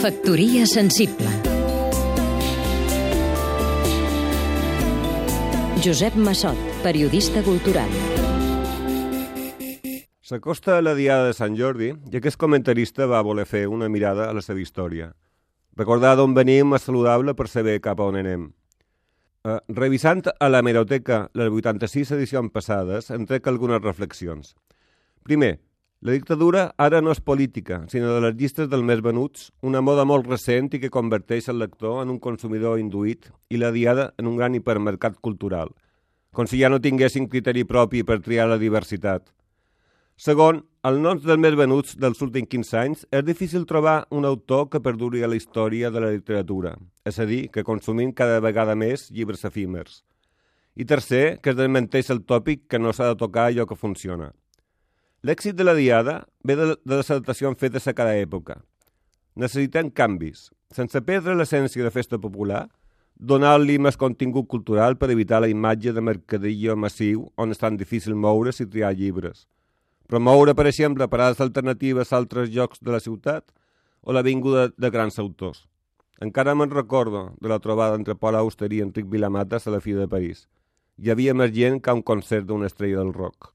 Factoria sensible Josep Massot, periodista cultural S'acosta a la Diada de Sant Jordi i aquest comentarista va voler fer una mirada a la seva història. Recordar d'on venim és saludable per saber cap a on anem. Eh, revisant a la meroteca les 86 edicions passades, en trec algunes reflexions. Primer, la dictadura ara no és política, sinó de les llistes dels més venuts, una moda molt recent i que converteix el lector en un consumidor induït i la diada en un gran hipermercat cultural, com si ja no tinguessin criteri propi per triar la diversitat. Segon, al noms dels més venuts dels últims 15 anys és difícil trobar un autor que perduri a la història de la literatura, és a dir, que consumim cada vegada més llibres efímers. I tercer, que es desmenteix el tòpic que no s'ha de tocar allò que funciona. L'èxit de la Diada ve de, de les adaptacions fetes a cada època. Necessitem canvis, sense perdre l'essència de festa popular, donar-li més contingut cultural per evitar la imatge de mercadillo massiu on és tan difícil moure's i triar llibres – promoure, per exemple, parades alternatives a altres llocs de la ciutat o la vinguda de grans autors. Encara me'n recordo de la trobada entre Pol Auster i Enric Vilamatas a la Fira de París. Hi havia més gent que un concert d'una estrella del rock.